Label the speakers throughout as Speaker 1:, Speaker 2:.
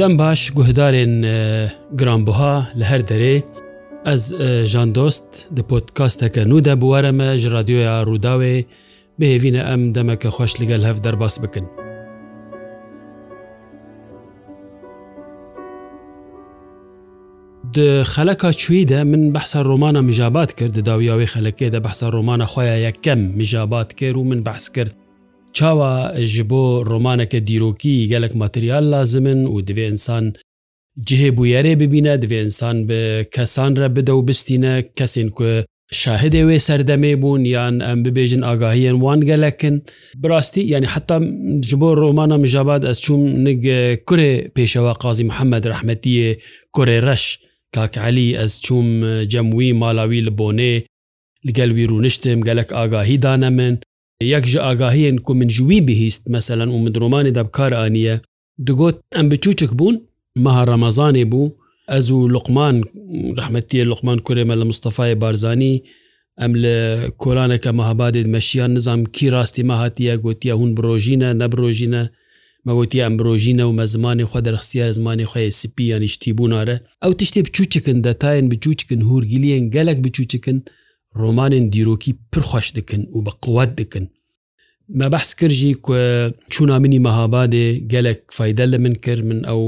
Speaker 1: دەم باش گوهدارێن گرانبها لە هەر دەرێ ئەس ژاندۆست دە پۆتکاستەکە نو دە بوارەمە ژ رادیۆیا ڕووداوێ بهێوینە ئەم دەمەکە خۆش لەگەل هەف دەرباس بکن. خەلەکە چویدە من بەسا ڕۆمانە مژابات کرد داویاوی خەلەکێ دە بەسا ڕۆمانە خۆیان یەکەم مژابات کرد و من بەس کرد چاوە ji بۆ ڕۆمانەکە دیرۆکی گەلک ماتریال لازمن و دەوێ ئینسان جهێ بویارێ ببینە دەوێ ئینسان بە کەسان رە بدە و بستینە کەسین کو شاهدێ وێ سەردەمێ بوون یان ئەم ببێژن ئاگاهیان وان گەلەکن براستی ینی حتا ji بۆ ڕۆمانە مژابات ئەس چوم نگ کورێ پێشەوە قازی محەممەد رەحمەتیە کورێ ڕەش کاکعلی ئەس چوم جەموی ماڵاوی لە بۆنێ لەگەل وی ڕونشتم گەلک ئاگاهی دانە من یەک ji ئاگاهیên ku min ji wî bihîst meselen û min romanê de bikar aniye digot em biçûçik bûn meha Remezanê bû ez û Luqman rehmetiye Luqman kurê me li Mustafayê Barzanî em li koraneke mehabadê meşiyan nizam kî rastî me hatiye gotiye hûn birojîne nebrojîne megotiye em birojîne û me zimanê xwe derxistiye zimanê xye sipî yan îştîbûnare ew tiştê biçûçikin detayên biçûçikin hûrgiliyên gelek biçûçikin ڕۆمانێن دیرۆکی پرخۆش دکن و بە قوات دکن مە بەحس کردژی چوونا منی مەهابادێ گەلک فیدە لە من کرد من ئەو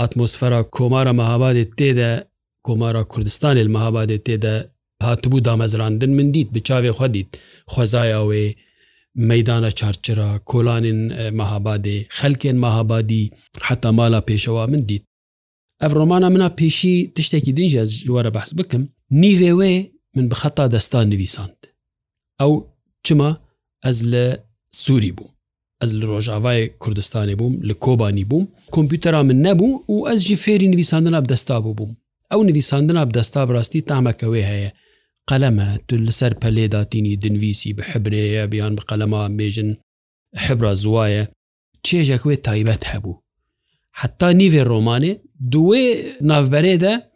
Speaker 1: ئاتمۆسفەرا کۆمارە مەهابادێت تێدا کۆمارە کوردستانی مەهابادێت تێدا هاتبوو دامەزراندن من دیت بچاوێ خودیت خۆزایاوێ مەدانە چارچرا کۆلانین مەهابادێ خەلکێن مەهابادی حتا مالا پێشەوە من دیت ئەف ڕۆمانە منە پێشی تشتێکی دینجە وەرە بەحس بکەم نیڤێوێ من بە خەتا دەستان نویساند ئەو چما ئەز لە سووری بوو ئەز لە ڕۆژاوای کوردستانی بووم لە کۆبانی بووم کۆمپیوتەرا من نەبوو و ئەس جی فێری نویساندنا بەدەستا بوو بووم ئەو نویساندنا بەدەستا بڕاستی تامەکەوەی هەیە قەلەمە تو لەسەر پەلێداتینی دنویسی بە حبرەیە بیان بە قەلەما مێژن حبرا زوایە چێژەکوێ تایبەت هەبوو حتا نیڤێ ڕۆمانێ دوێ ناوبەرێدە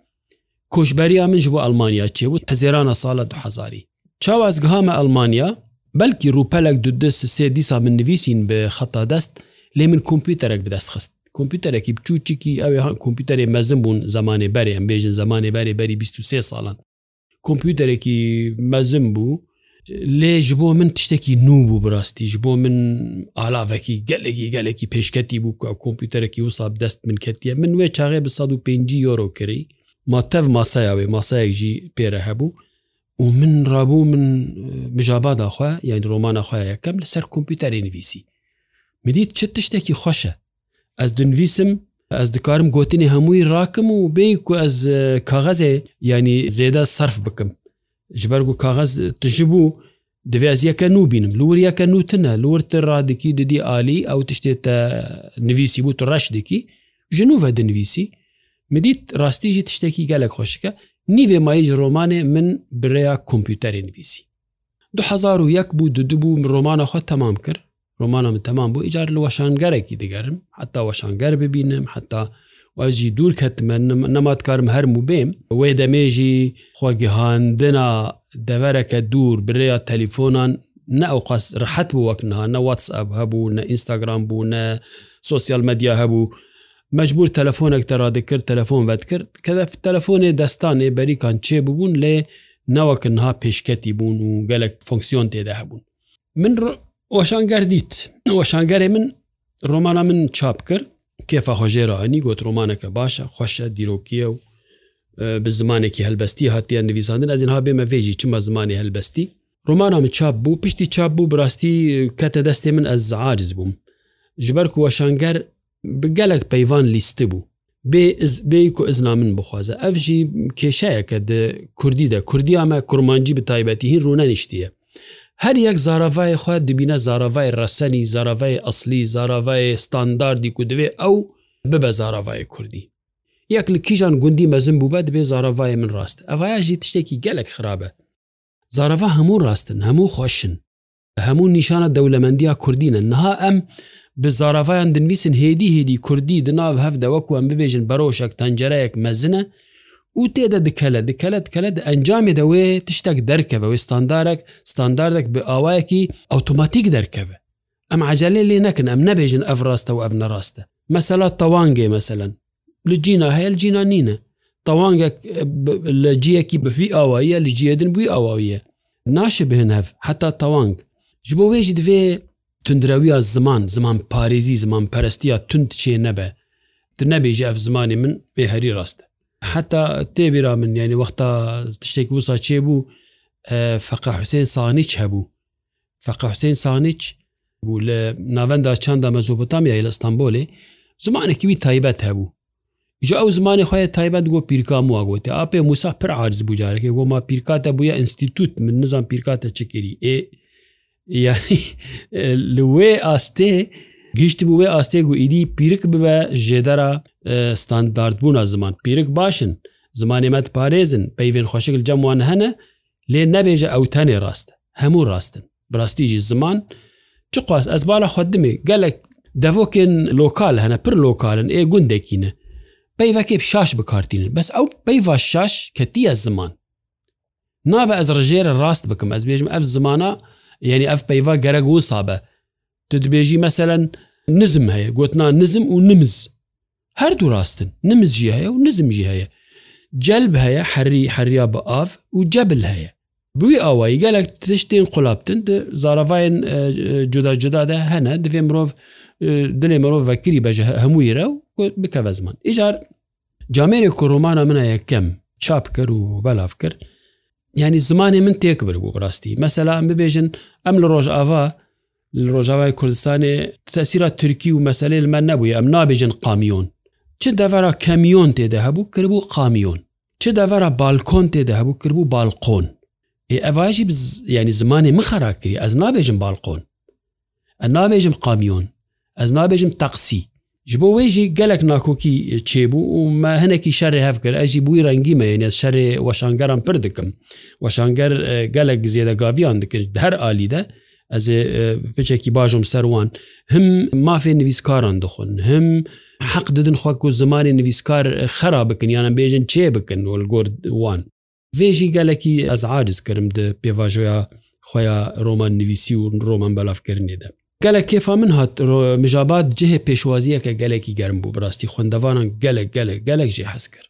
Speaker 1: کۆشببەریا منج بۆ ئەلمانیا چێبوو هەزێرانە ساڵە 2000 چاوازگەهامە ئەلمانیا بەلکی ڕوپەلێک دو سێ دیسا من نوویسین بە خەتا دەست لێ من کۆمپیوتەرێک بدەست خست کۆمپیوتەرێکی بچوچکی ئەوێ هەان کۆمپیوتەرێ مەزم بوون زمانێ بەرێ ئەم بێژن زمانێ بەرێ بەری 23 ساڵان کۆمپیوتەرێکی مەزم بوو لێژ بۆ من تشتێکی نو بوو بڕاستیش بۆ من ئالاڤکی گەلێکی گەلێکی پێشکەتی بوو کۆمپیوتەرێکی وساب دەست من کەتیە من وێ چاغێ بە 150 یۆرۆ کری ما تەف ماسایاوێ ماسایەکژی پێرە هەبوو و من ڕابوو من مژاباداخوا یان ڕۆمانەخوا یەکەم لەسەر کۆمپیوتەری نویسی مدیت چ تشتێکی خۆشە ئەس دنویسم ئەس دکارم گوتنی هەمووی ڕاکم و بێک و ئەس کاغەزێ ینی زێدە سرف بکەم ژبەرگ و کاغەز تژبوو دەوێزیەکە نوبینم لوریەکە نوتنە لورتە ڕادکی ددی عالی ئەو تشتێتە نویسی بوو تو ڕەشدێکی ژنوە دنویسی مدیت ڕاستیژی تشتێکی گەلک خۆشەکە نیێ مایج ڕۆمانێ من برەیە کۆمپیوتەری نویسی 2001 بوو دودو بوو ڕۆمانە خۆ تەمام کرد ڕۆمانە من تەمام بوو ئیجار لە وەشانگەرێکی دیگەرم حتا وەشانگەر ببینم حتا واژی دوور کەتمە نەماتکارم هەرم و بێم وێ دەمێژی خۆگیهاندنا دەوەرەکە دوور برەیە تەلیفۆنان نە ئەو قەس ڕحەت بوو وەکنها نە واتساب هەبوو نە ئینستاگرام بوو نە سوسیال مەدیا هەبوو مەجبور تەلەفۆنێک دەڕادکرد تەلەفۆن بەد کرد کە تەلەفۆنێ دەستانێ بەریکان چێ ببوون لێ ناوەکنها پێشکەتی بوون و گەلک فۆنکسیۆن تێدا هەبوون من ئۆشانگەر دیت ئۆشانگەری من ڕۆمانە من چاپ کرد کێفە خۆژێرانی گوت ڕۆمانەکە باشە خۆشە دیرۆکیە و بە زمانێکی هەلبەستی هاتیان نویساندن ئەزین ها بێمە وێژی چمە زمانی هەلبەستی ڕۆمانام چاپ بوو پشتی چاپ بوو بڕاستی کەتە دەستێ من ئەز عارز بووم ژبەر کوەشانگەر بگەلک پەیوان لیستە بوو بێ و ئزنا من بخوازە ئەفژی کێشەیەکە کوردیدا کوردی ئەمە کورمانجی بەتایبەتی هین ڕوونەنیشتیە هەر یەک زاراڤای خوا دبینە زاراڤای ڕەسەنی زاراڤای ئەسلی زاراڤای ستانداردی و دەوێ ئەو ببە زاراڤای کوردی یەک لە کیژان گوندی مەزم بووبە دەبێ زاراڤای من ڕاست ئەڤایژی تشتێکی گەلک خراپە زاراڤە هەموو ڕاستن هەموو خۆشن هەموو نیشانە دەولەمەندیا کوردینە نها ئەم بزارافیان دنویسن هێدی هێدی کوردی دناو هەفدە وەکوان ببێژن بەرۆشێک تەنجەرەیەک مەزنە و تێدە دکەلە دکەلت کەلە ئەنجامێ دەوێ تشتێک دەرکەوەی ستاندارێک ستانداردێک بە ئاوایەکی ئۆتوماتیک دەرکەوە ئەم عجلێ لێ نەکن ئەم نەبێژن ئەف ڕاستە و ئەف نەڕاستە مەسەلا تەوانگێ مەسەن لە جینا هەیە جینا نینە تەوانگەک لە جیەکی بفی ئاواییە لە جیدن بووی ئاواویە ناشە بهێنەف حتا تەوانگ ji بۆ wêjî divê تندراویە زمان زمان پارێزی زمان پەرستیا تند چێ نەبە tu nebêje ev zimanê min vê herî rast heta têbêra min yanî wexta tiştek wisa çêbû feqa Hüseyin Saniç hebû feqa Hüseyin Saniç bû li navenda çanda Mezopotamiya li İstanbulê zimanekî wî taybet hebû ji ew zimanê xye taybet got pîrka mu gotê apê Musa pir arz bû carekê goma pîrka te bûye institût min nizan pîrka te çikirî ê لێ ئاستێ گیشتی بووێ ئاستێ و ئیدی پیرک ببە ژێدەرە ستاندارد بوونا زمان پیرک باشن زمانێمەت پارێزن پەیێن خۆشکل جەموان هەنە لێ نەبێژە ئەوتەنێ ڕاست هەموو ڕاستن بڕاستیژی زمان چ قاس ئەس باە خودمێ گەلک دەڤۆکن لۆکال هەنە پر لۆکالن ئێ گوندێکینە پەیڤکێ شاش بکارتینن بەس ئەو پەیڤ شاش کەتیە زمان نابە ئەس ڕژێرە ڕاست بکەم ئەس بێژم ئەف زمانە یعنی ئەف پەیوا گەرەگ و سابە تو دبێژی مەسەەن نزم هەیە گوتنا نزم و نمز هەردوو ڕاستن نمزجی هەیە و نزمجی هەیە جلب هەیە حەری هەریا بە ئاف و جەبل هەیە بووی ئەوەی گەلێک تشتێن قولاپتن زارڤایەن جودا جدادا هەنە دەێ مرۆڤ دلێ مرۆڤ ڤکری بەژە هەموویرە و بکە بە زمان ئیجار جامێرێک کوڕۆمانە منە یەکەم چاپ کرد و بەلاف کرد ینی زمانی من تێک بربوو بڕاستی مەسەلا ئەم ببێژن ئەم لە ڕۆژ ئاوا لە ڕۆژاوای کوردستانی تەسیرا تورکی و مەسلەی لمە نەبووی ئەم نابێژن قامیۆن چ دەڤرا کەمیۆن تێدا هەبوو کردبوو قامیۆن چ دەڤرا بالکۆن تێدا هەبوو کردبوو بالقۆن ئەواژی ینی زمانی مخەراکری ئەس نابێژم بالقۆن ئە نابێژم قامیۆن ئەس نابێژم تەقسی ji bo wêjî gelek nakokî çêbû û me hinekî şerê hev kir ez jî bûî rengîmeyne şerê weşangeran pir dikim weşanger gelek zêde gaviyan dikir her alî de ez ê piçekî bajom serwan him mafê nivîskaran dixun him heq didin xwa ku zimanê nivîskar xera bikin yan bêjin çê bikin ol gor wan vê jî gelekî ez aciz kirim di pêvajoya xya roman nivîsî û roman belafkirinê de gelek kêfa min hat mijabat cihê pêşwaziyeke gelekî germ bû birastî xwendevanan gelek gelek gelek jê hez kir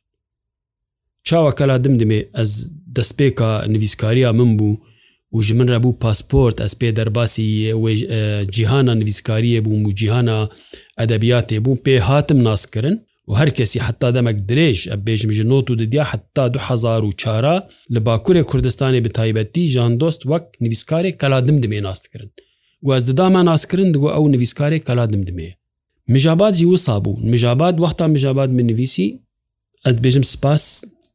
Speaker 1: çawa kela dim dimê ez destpêka nivîskariya min bû û ji min rebû pasport ez pê derbasî cihana nivîskariye bûm û cihana edebiyatê bûm pê hatim naskirin و herkesî heta demek dirêj ev bêjim ji not û didiya heta du hezar û çara li Bakurê Kurdistanê bi taybetî jandost wek nivîskarê kela dim dimê nas dikirin. وەزدەدامان ئاسکردن دووە ئەو نویسکارێک کەلادم دمێ مژابات زی وسا بوو مژابات وەختا مژابات من نویسی ئەت بێژم سپاس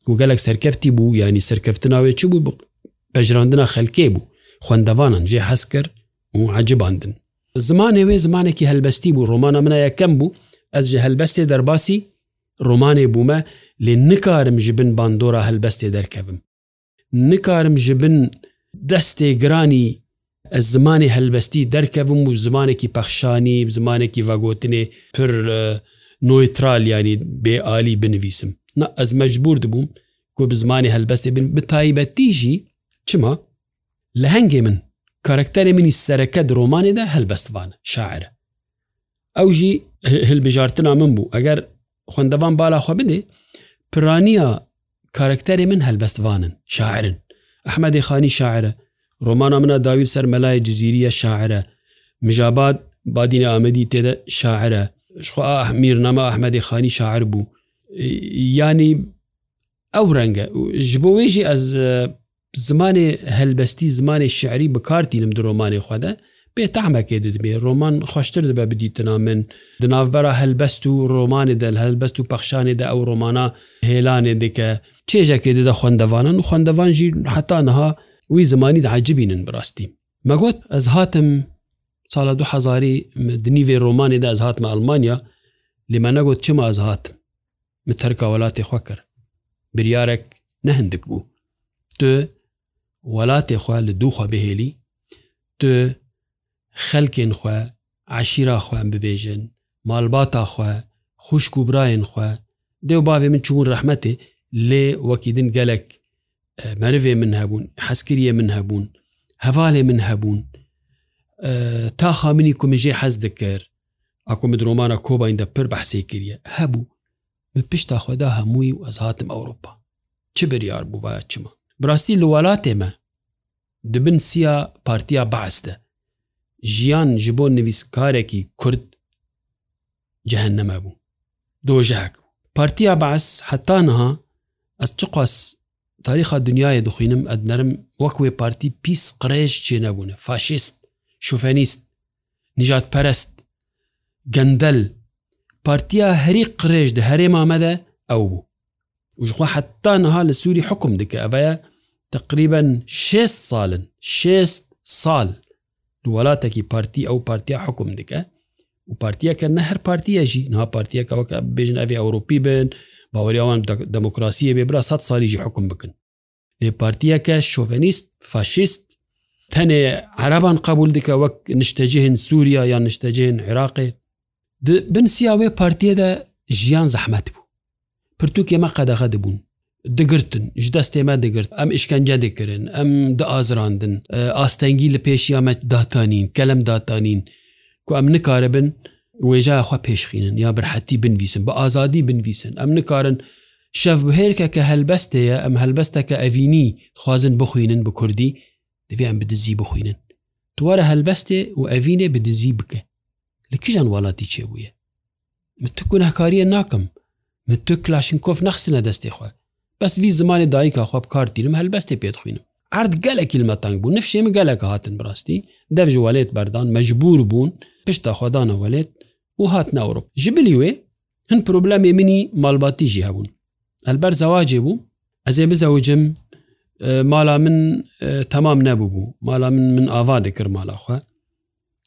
Speaker 1: و گەلک سەرکەفتی بوو ینی سەرکەفتناوێ چ بوو پەژراندنا خەلکێ بوو خوندەوانان جێ حەز کرد و عجباندن زمانێوێ زمانێکی هەلبەستی بوو ڕۆمانە منە یەکەم بوو ئەس جە هەلبەستێ دەرباسی ڕۆمانێ بوومە لێ نکارم ji bin باندۆرا هەلبەستێ دەرکەبم نکارم ji bin دەستێ گرانی زمانی هەلبەستی دەرکەبم و زمانێکی پەخشانی زمانێکی ڤگوتنێ پر نۆیترالیانی بێعالی بنویسم نا ئەز مەجبور دەبووم گۆ بە زمانی هەلبەستی بن بتایبەتیژی چما لە هەنگێ من کارکتەرێ منی سەرەکە درۆمانێدا هەلبەستوانە شاعرە ئەو ژی هلبژارتنا من بوو ئەگەر خوندەوان بالاخوا بدێ پرانیا کارکتەرێ من هەلبەستوانن شاعرن ئەحمەدی خانی شاعرە ڕۆمانە منە داوی سەر مەلای جززیریە شاعرە مژاباد بادینە ئامەدی تێدە شاعرە شخوا ئەحمیر نەما ئەحمەدی خانی شاعر بوو ینی ئەو ڕەنگە ji بۆ وێژی ئەس زمانێ هەلبەستی زمانی شعری بکارتینم درۆمانی خودە بێ تامەکێ دبێ ڕۆمان خوشتر دەبە بدیتنا من دناوبەرە هەلبەست و ڕۆمانی دەل هەلبەست و پەخشانێدا ئەو ڕۆمانە هێلانێ دیکە چێژەکێ دەدە خوندەوانن و خوندەوان ژیر حتا نەها وی زمانی داعجبینن بڕاستی مەگوت ئەز هاتم ساڵە 2000 دنیێ ڕۆمانێدا ئەز هاتمە ئەلمانیا لێمەەگوت چما ئەز هاتم متەرکە وڵاتی خوا کرد بریارێک نەهندك بوو تو وڵاتێ خوا لە دووخوا بهێلی تو خەلکێن خوا عشیرا خوێن ببێژن مالباتا خوا خوشک و براین خوا دێو باێ من چون ڕحمەتێ لێ وەکیدن گەلک مرێ من هەبوون حەسکریە من هەبوون هەواالێ من هەبوون تا خامنی کومژێ حەز دەکرد ئاکۆ درۆمانە کۆبایندە پر بەحسێ کردە هەبوو من پشتا خۆدا هەمووی و ئەز هاتم ئەوروپا چ بریار بوو وایە چمە براستی لەوالاتێمە دبن سیا پارتیا بەعستە ژیان ji بۆ نویسکارێکی کورد جەهن نەمە بوو دۆژەک پارتیا بەعس هەتانها ئەس چ قاس تاریخا دنیاە دخینم ئەدنەرم وەکوێ پارتی پیس قڕێژ چێ نەبوون فاشیست شوفێنیست نژات پەرست گەندەل پارتیا هەری قڕێژ دە هەرێ مامەدە ئەو بوو وژخوا حتا نەها لە سووری حکم دکە ئەڤەیە تقریبا 6 ساڵن 6 سال وڵاتێکی پارتی ئەو پارتیا حکم دکە و پارتیەکە نە هەر پارتیەژی نها پارتیەکەەوەکە بێژن ئەوی ئەوروپی بن و باوەریاوان دموکراسیە بێبرا 100 سالیژی حکم بکن لێ پارتیەکە شوڤنیست فاشیست تەنێ عربان قبول دکە وەک نیشتەجهێن سووریا یان نیشتەجێن عێراقی بنسیاوێ پارتیەدا ژیان زەحمەت بوو پرتوک ئێمە قەدەغە دەبوون دگرتن ji destême digirtin em işkence dikirin em di azrandin astengî li pêşiyame datanîn kelem datanîn ku em nikaribin وێژایخوا پێشخینن یا برحەتی بنویسن بە ئازادی بنویسن ئەم نکارن شەف بهێرکە کە هەلبەستەیە ئەم هەلبەستەکە ئەڤینی خوازن بخوێنن بە کوردی دەویان بدزی بخوێنن تووارە هەلبەستێ و ئەڤینێ بدزی بکە لە کیژان وڵاتی چێبووە من تو گوناهکاریە ناکەم من تو کلاشنکۆف نەخسنە دەستی خوا بەس وی زمانی دایکە خواب کارتیلم هەلبەستێ پێت خوێنم ئارد گەلێکی مەتەنگ بوو نفشێمە گەلەکە هاتن بڕاستی دەژوالێت بەردان مەجبور بوون پشتا خۆدانە وەلێت و هاتنا ئەوروپ ji biلی wê hin problemê minî malbatî jî hebûn Elber zewacê bû ez ê bizewcim mala min temam nebûbû mala min min ava dikir mala xwe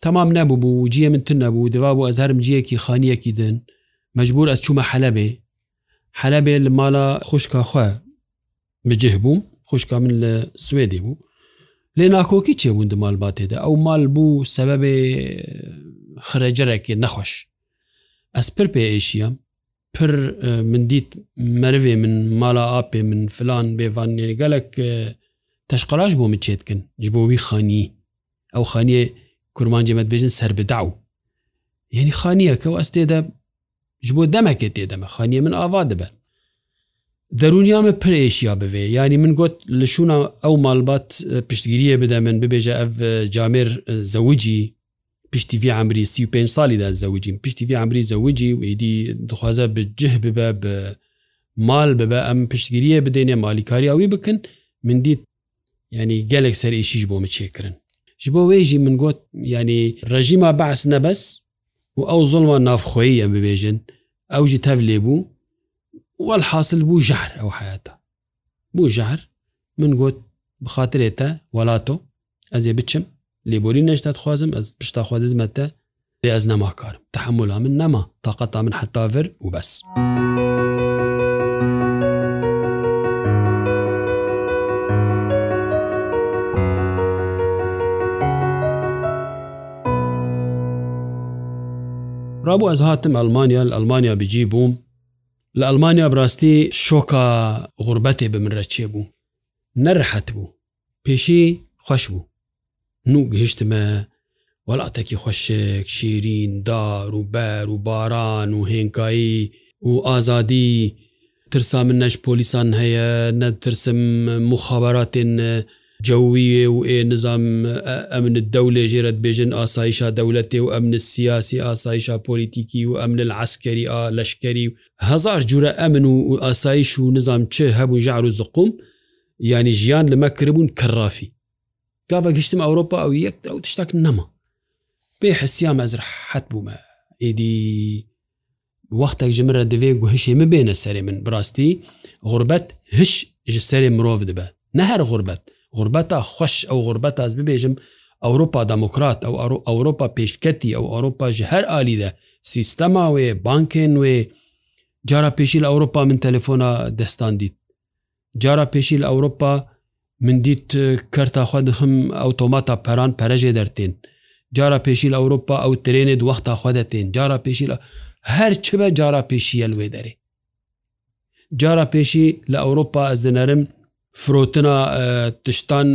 Speaker 1: temam nebûbû ciyê min tun nebû diva bû ez herim ciyekî xaniyekî din mecbûr ez çûme helebê helebê li mala xuşka xwe bicih bûm xuşka min li Swêdê bû lê nakokî çêbûn di malbatê de ew mal bû sebebê خرەجەرەکێ نەخۆش ئەس پر پێئشیە پر من دیت مەرێ من مالا ئاپێ من فلان بێوان نێگەلک تەشقلاش بۆ مچێتکن ji بۆ وی خانی ئەو خانیە کورمان جێمەت بێژن سەر بدا و یعنی خانیەکە و ئەس تێدا ji بۆ دەمەکێ تێدەمە خانیە من ئاوا دەبە دەرونیامە پرێشیا بوێ ینی من گوت لە شونا ئەو مالبات پشتگیریە بدە من ببێژە ئەف جامێر زەوجی پشتیوی عمری سی و پێ ساڵیدا زەوجیم پشتیوی عمری زەوجی و ئیدی دخوازە بجه ببە بە مال ببە ئەم پشتگیریە بدەینێ مالیکاری ئەوی بکن من دیت ینی گەلێک سەر ئیشیش بۆ مچێکردن ji بۆ wêjî min got yanî rejîma behs nebes û ew zulma navxweî em bibêjin ew jî tev lêbû wel hasil bû jehr ew heyata bû jehr min got bixatirê te welato ez ê biçim لێبوری نشتات خوازم ئەس پشتا خودمەتە لێ ئەز نەماکارم تحمللا من نەما تااقەتا من حتاڤر و بەس. رابوو ئەز هاتم ئەلمانیا لە ئەلمانیا بجی بووم لە ئەلمانیا براستی شۆکە غوربەتێ بمرە چێ بوو نەرحەت بوو پێشی خوش بوو نوک گەهشتمە وڵاتێکی خۆشێک شیرین دار و بەر و باران و هێنکایی و ئازادی ترسا من نەش پۆلیسان هەیە نەترسم مخاباتێن جویە و ئێ نظام ئەمن دەولێ ژێرت بێژن ئاسایشا دەولەتێ و ئەمن سیاسی ئاسایشا پۆلیتیکی و ئەمن عسکەری ئا لەشکری و هزار جورە ئەمن و ئاسایش و نظام چه هەبوو ژار و زقوم ینی ژیان لەمە کردبوون کەڕافی گاوە گشتم ئەوروپا ئەو یەک ئەو تشتێک نەما پێ حسیام ئەز حەت بوومە ئیدی وەختێک ژمرە دەوێ گوهشێ من بێنە سەرێ من بڕاستی غربەت هش ji serê mirov dibe ne her xurbet xurbeta xweş ew xurbet ez bibêjim Ewropa demokrat ew Ewropa pêşketî ew Ewropa ji her alî de sîstema wê bankên wê cara pêşî li Ewropa min telefona destan dît cara pêşî li Ewropa من دیت کەرتاخوا دخم ئۆتۆماتا پەران پەرەژێ دەرتێن جارا پێشی لە ئەوروپا ئەو ترێنێ دووەختا خوا دەتێن جارا پێشی لە هەر چ بە جارا پێشیە لێ دەرێ جارا پێشی لە ئەوروپا ئەزدەنەرم فرۆتنا تشتان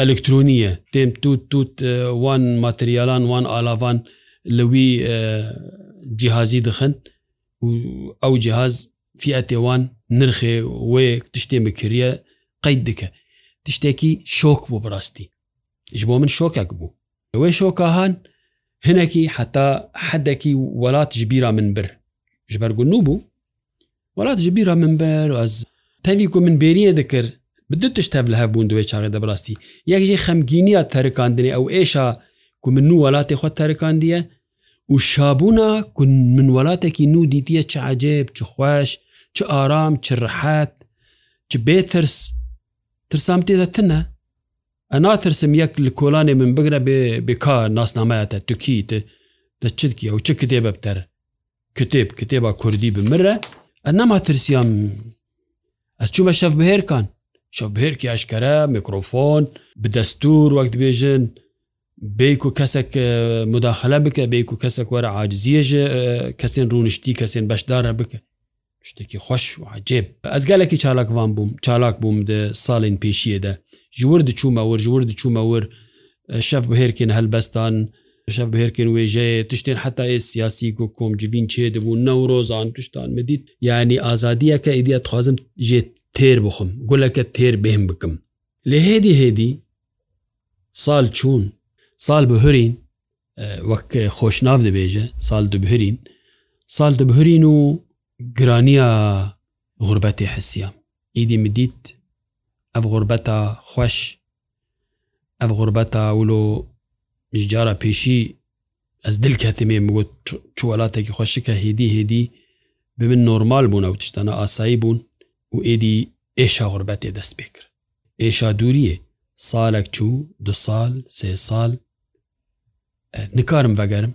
Speaker 1: ئەلکترۆنیە تێم توت توت وان ماتریالان وان ئالاوان لەوی جیهازی دخن ئەو جیهاز فیاتێوان نرخێ وەیە تشتێ بکریە قەید دکە تشتێکی شۆک بوو بڕاستی ژ بۆ من شۆکێک بوو ئەوەی شۆکاهان هەنێکی حتا حدێکی وڵات ژبیرا من بر ji bergunû bû welat ji bîra min ber ez tevî ku min bêriye dikir bi du tişt tev li hev bûn duê çaxê de birastî yek jî xemgîniya terikandinê ew êşa ku min nû welatê xwe terikandiye û şabûna ku min welatekî nû dîtiye çi ecêb çi xweş çi aram çi rihet çi bêtirs ترسام تێدا تنە ئەنا ترسم یەک لە کۆلانێ من بگرە بێ بکار ناسنامایەتە توکیتە دە چتکی ئەو چ کتێبە بتەر کتێب کتێبا کوردی بمرە ئە نەما ترسیام ئەس چوومە شەف بهێرکان شەف بهێرکی ئاشکەرە میکرۆفۆن بدەستور وەک دبێژن بیک و کەسێک مداخلە بکە بیک و کەسێک وەرە عاجزیەژە کەسێن ڕونشتی کەسێن بەشدارە بکە شتێکی خۆش و عجێب ئەزگالێکی چالاکوان بووم چالاک بووم دە ساڵین پێشیەدا ژور دچوومەوە ژور دچوومەوە شەف بەهێرکن هەلبەستان شەف بەهێرکن وێژەیە تشتێن حتا سیاسی و کۆمجیین چێ دەبوو نەورۆزان توشتان مدید یعنی ئازادیەکە ئیدیا تخوازم ژێت تێر بخم گولەکە تێر بێم بکەم لێ هێدی هێدی ساڵ چوون ساڵ بهرین وەک خۆشناو دەبێژە ساڵ دەبهرین ساڵ دەبهرین و گرانیە غوربەتی حسیە ئیدی مدیت ئەف غوربەتە خوش ئەف غوربەتە ولۆ ژجارە پێشی ئەس دل کەتمێ مگوت چوەڵاتێکی خوۆشکە هێدی هێدی ببن نۆرمال بوون ئەو تشتەنە ئاسایی بوون و ئێدی ئێشا غوربەتێ دەست پێ کرد ئێشا دووریە سالێک چوو دو سال سێ سال نکارم بەگەرم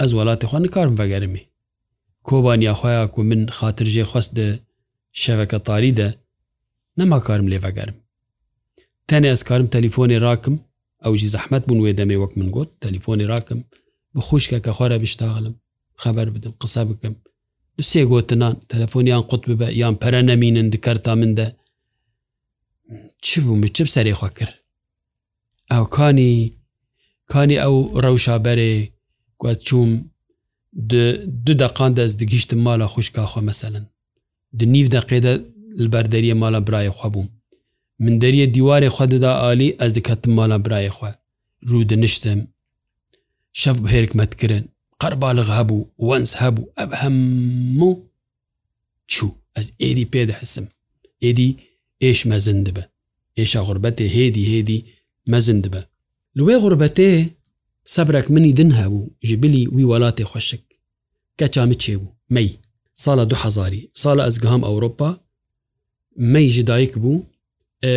Speaker 1: ئەز وڵاتی خوا نکارم بەگەرمی کۆبانیاخوایا کو من خاترژێ خواست دە شەوەکە تاریدە نەما کارم لێڤەگەرم تەنێ ئەس کارم تەلیفۆنی راکم ئەوژی زەحمەت بوون وێ دەمێ وەک من گوت تەلیفۆنی راکم بخشکە کە خۆرە بشتاغلم خەبەر بدم قسە بکەم سێ گوتنان تەلەفۆنیان قوت ببە یان پەرە نەمینن دکەرتا مندە چ بوو چ سەرێخوا کرد ئەو کانی کانی ئەو ڕەوشابەرێ گوت چوم du deqan dest digiştim mala xuşka xwe meselin di nîv deqê de li ber deriye mala birayê xwe bûm min deriye dîwarê xwe dida alî ez diketim mala birayê xwe rû diniştim şev bihêrk me kirin qerbalıq hebû wens hebû ev hemû çû ez êdî pê dihisim êdî êş mezin dibe êşa xurbetê hêdî hêdî mezin dibe li wê xurbetê sebrek minî din hebû ji bilî wî welatê xweşik کە چامە چێبوو مەی ساڵە 2000 ساڵە ئەزگەهام ئەوروپا مەی ژدایک بوو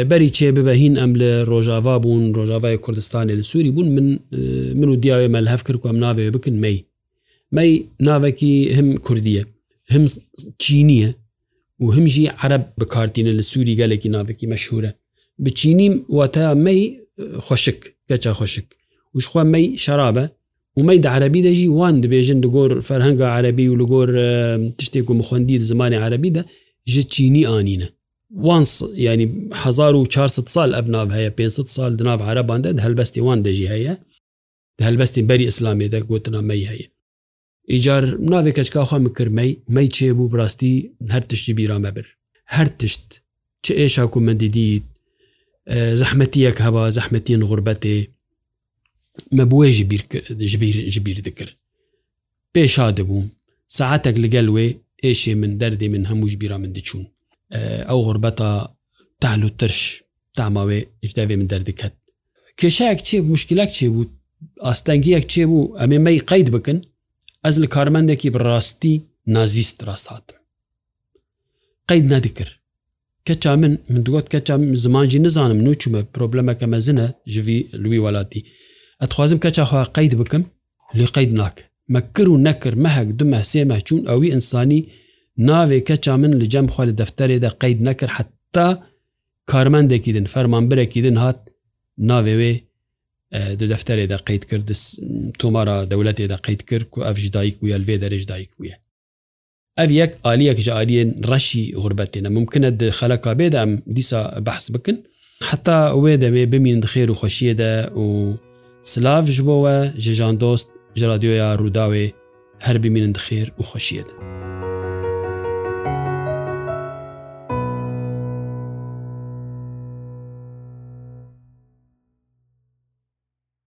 Speaker 1: بەری چێ ببەهین ئەم لە ڕۆژاوا بوون ڕۆژاوای کوردستانی لە سووری بوون من من و دیاوێ مەلهف کرد ئەم ناوێ بکن مەی مەی ناوێکی هەم کوردیە هەم چینیە و هەمژی عرب بکارتینە لە سووری گەلێکی ناوێکی مەشهورە بچینیم واتە مەی خۆشک کەچە خۆشک وشخوا مەی شەرابە ومەید عربی دەژی وان دەبێژن لەگۆر فەرهەنگە عربی و لەگۆر تشتێک و مخۆندی زمانی عربیدا ژە چینی ئاینە وانس ینی 1400 سال ئەبناب هەیە 500 سال دناو عرباندا هەلبەستی وان دەژی هەیە هەلبەستی بەری ئسلامێدا گوتنامەی هەیە ئیجار ناوێک کەچکاخوا مکرمەی مەی چێ بوو بڕاستی هەر تشتی بیرامە بر هەر تشت چ ئێشاکو من دیدیت زەحمەتیەک هەبا زەحمەتین غوربەتێ مەبووە ژبیر دکرد پێشا دەبووم سعاتێک لەگەل وێ ئێشێ من دەردێ من هەمووش بیرا من دچوون ئەو غربەتە تاال و ترش تاماوێ ئیشداوێ من دەردەکەت کێشەیەک چێ مشکلک چێ بوو ئاستەنگیەک چێ بوو ئەمێ مەی قەید بکن ئەس لە کارمەندێکی بڕاستی نازیست ڕاستاتم قەید نەدەکرد کەچا من من دووەت کەچ زمانجی نزانم نوچمە پرۆبلەمەکە مەزنە ژوی لوی وڵاتی ئەتخوازم کەچخوا قید بکەم لی قید ناکە مەکر و نەکرد مەهک دومە سێمە چوون ئەوی ئینسانی ناوێ کەچا من لە جەم خوا لە دەفتەرێدا قید نەکرد حتا کارمەندێکی دن فەرمانبرێکی دن هات ناوێوێ دەفتەرێدا قید کرد تۆمارە دەولەتێدا قید کرد و ئەفژ دایک بووە لێ دەرێژ دایک بووە ئەف یەک عالیەک ژعالیێن ڕەشی غربەتێنە ممکنە خەلەکە بێدام دیسا بەحس بکن حتا وێ دەمێ بمین خێر و خۆشیەدا و سلاڤ ji بۆ we ji jan dost ji radyoya Rûdawê her bî mînin dixêr û xweşiyê de.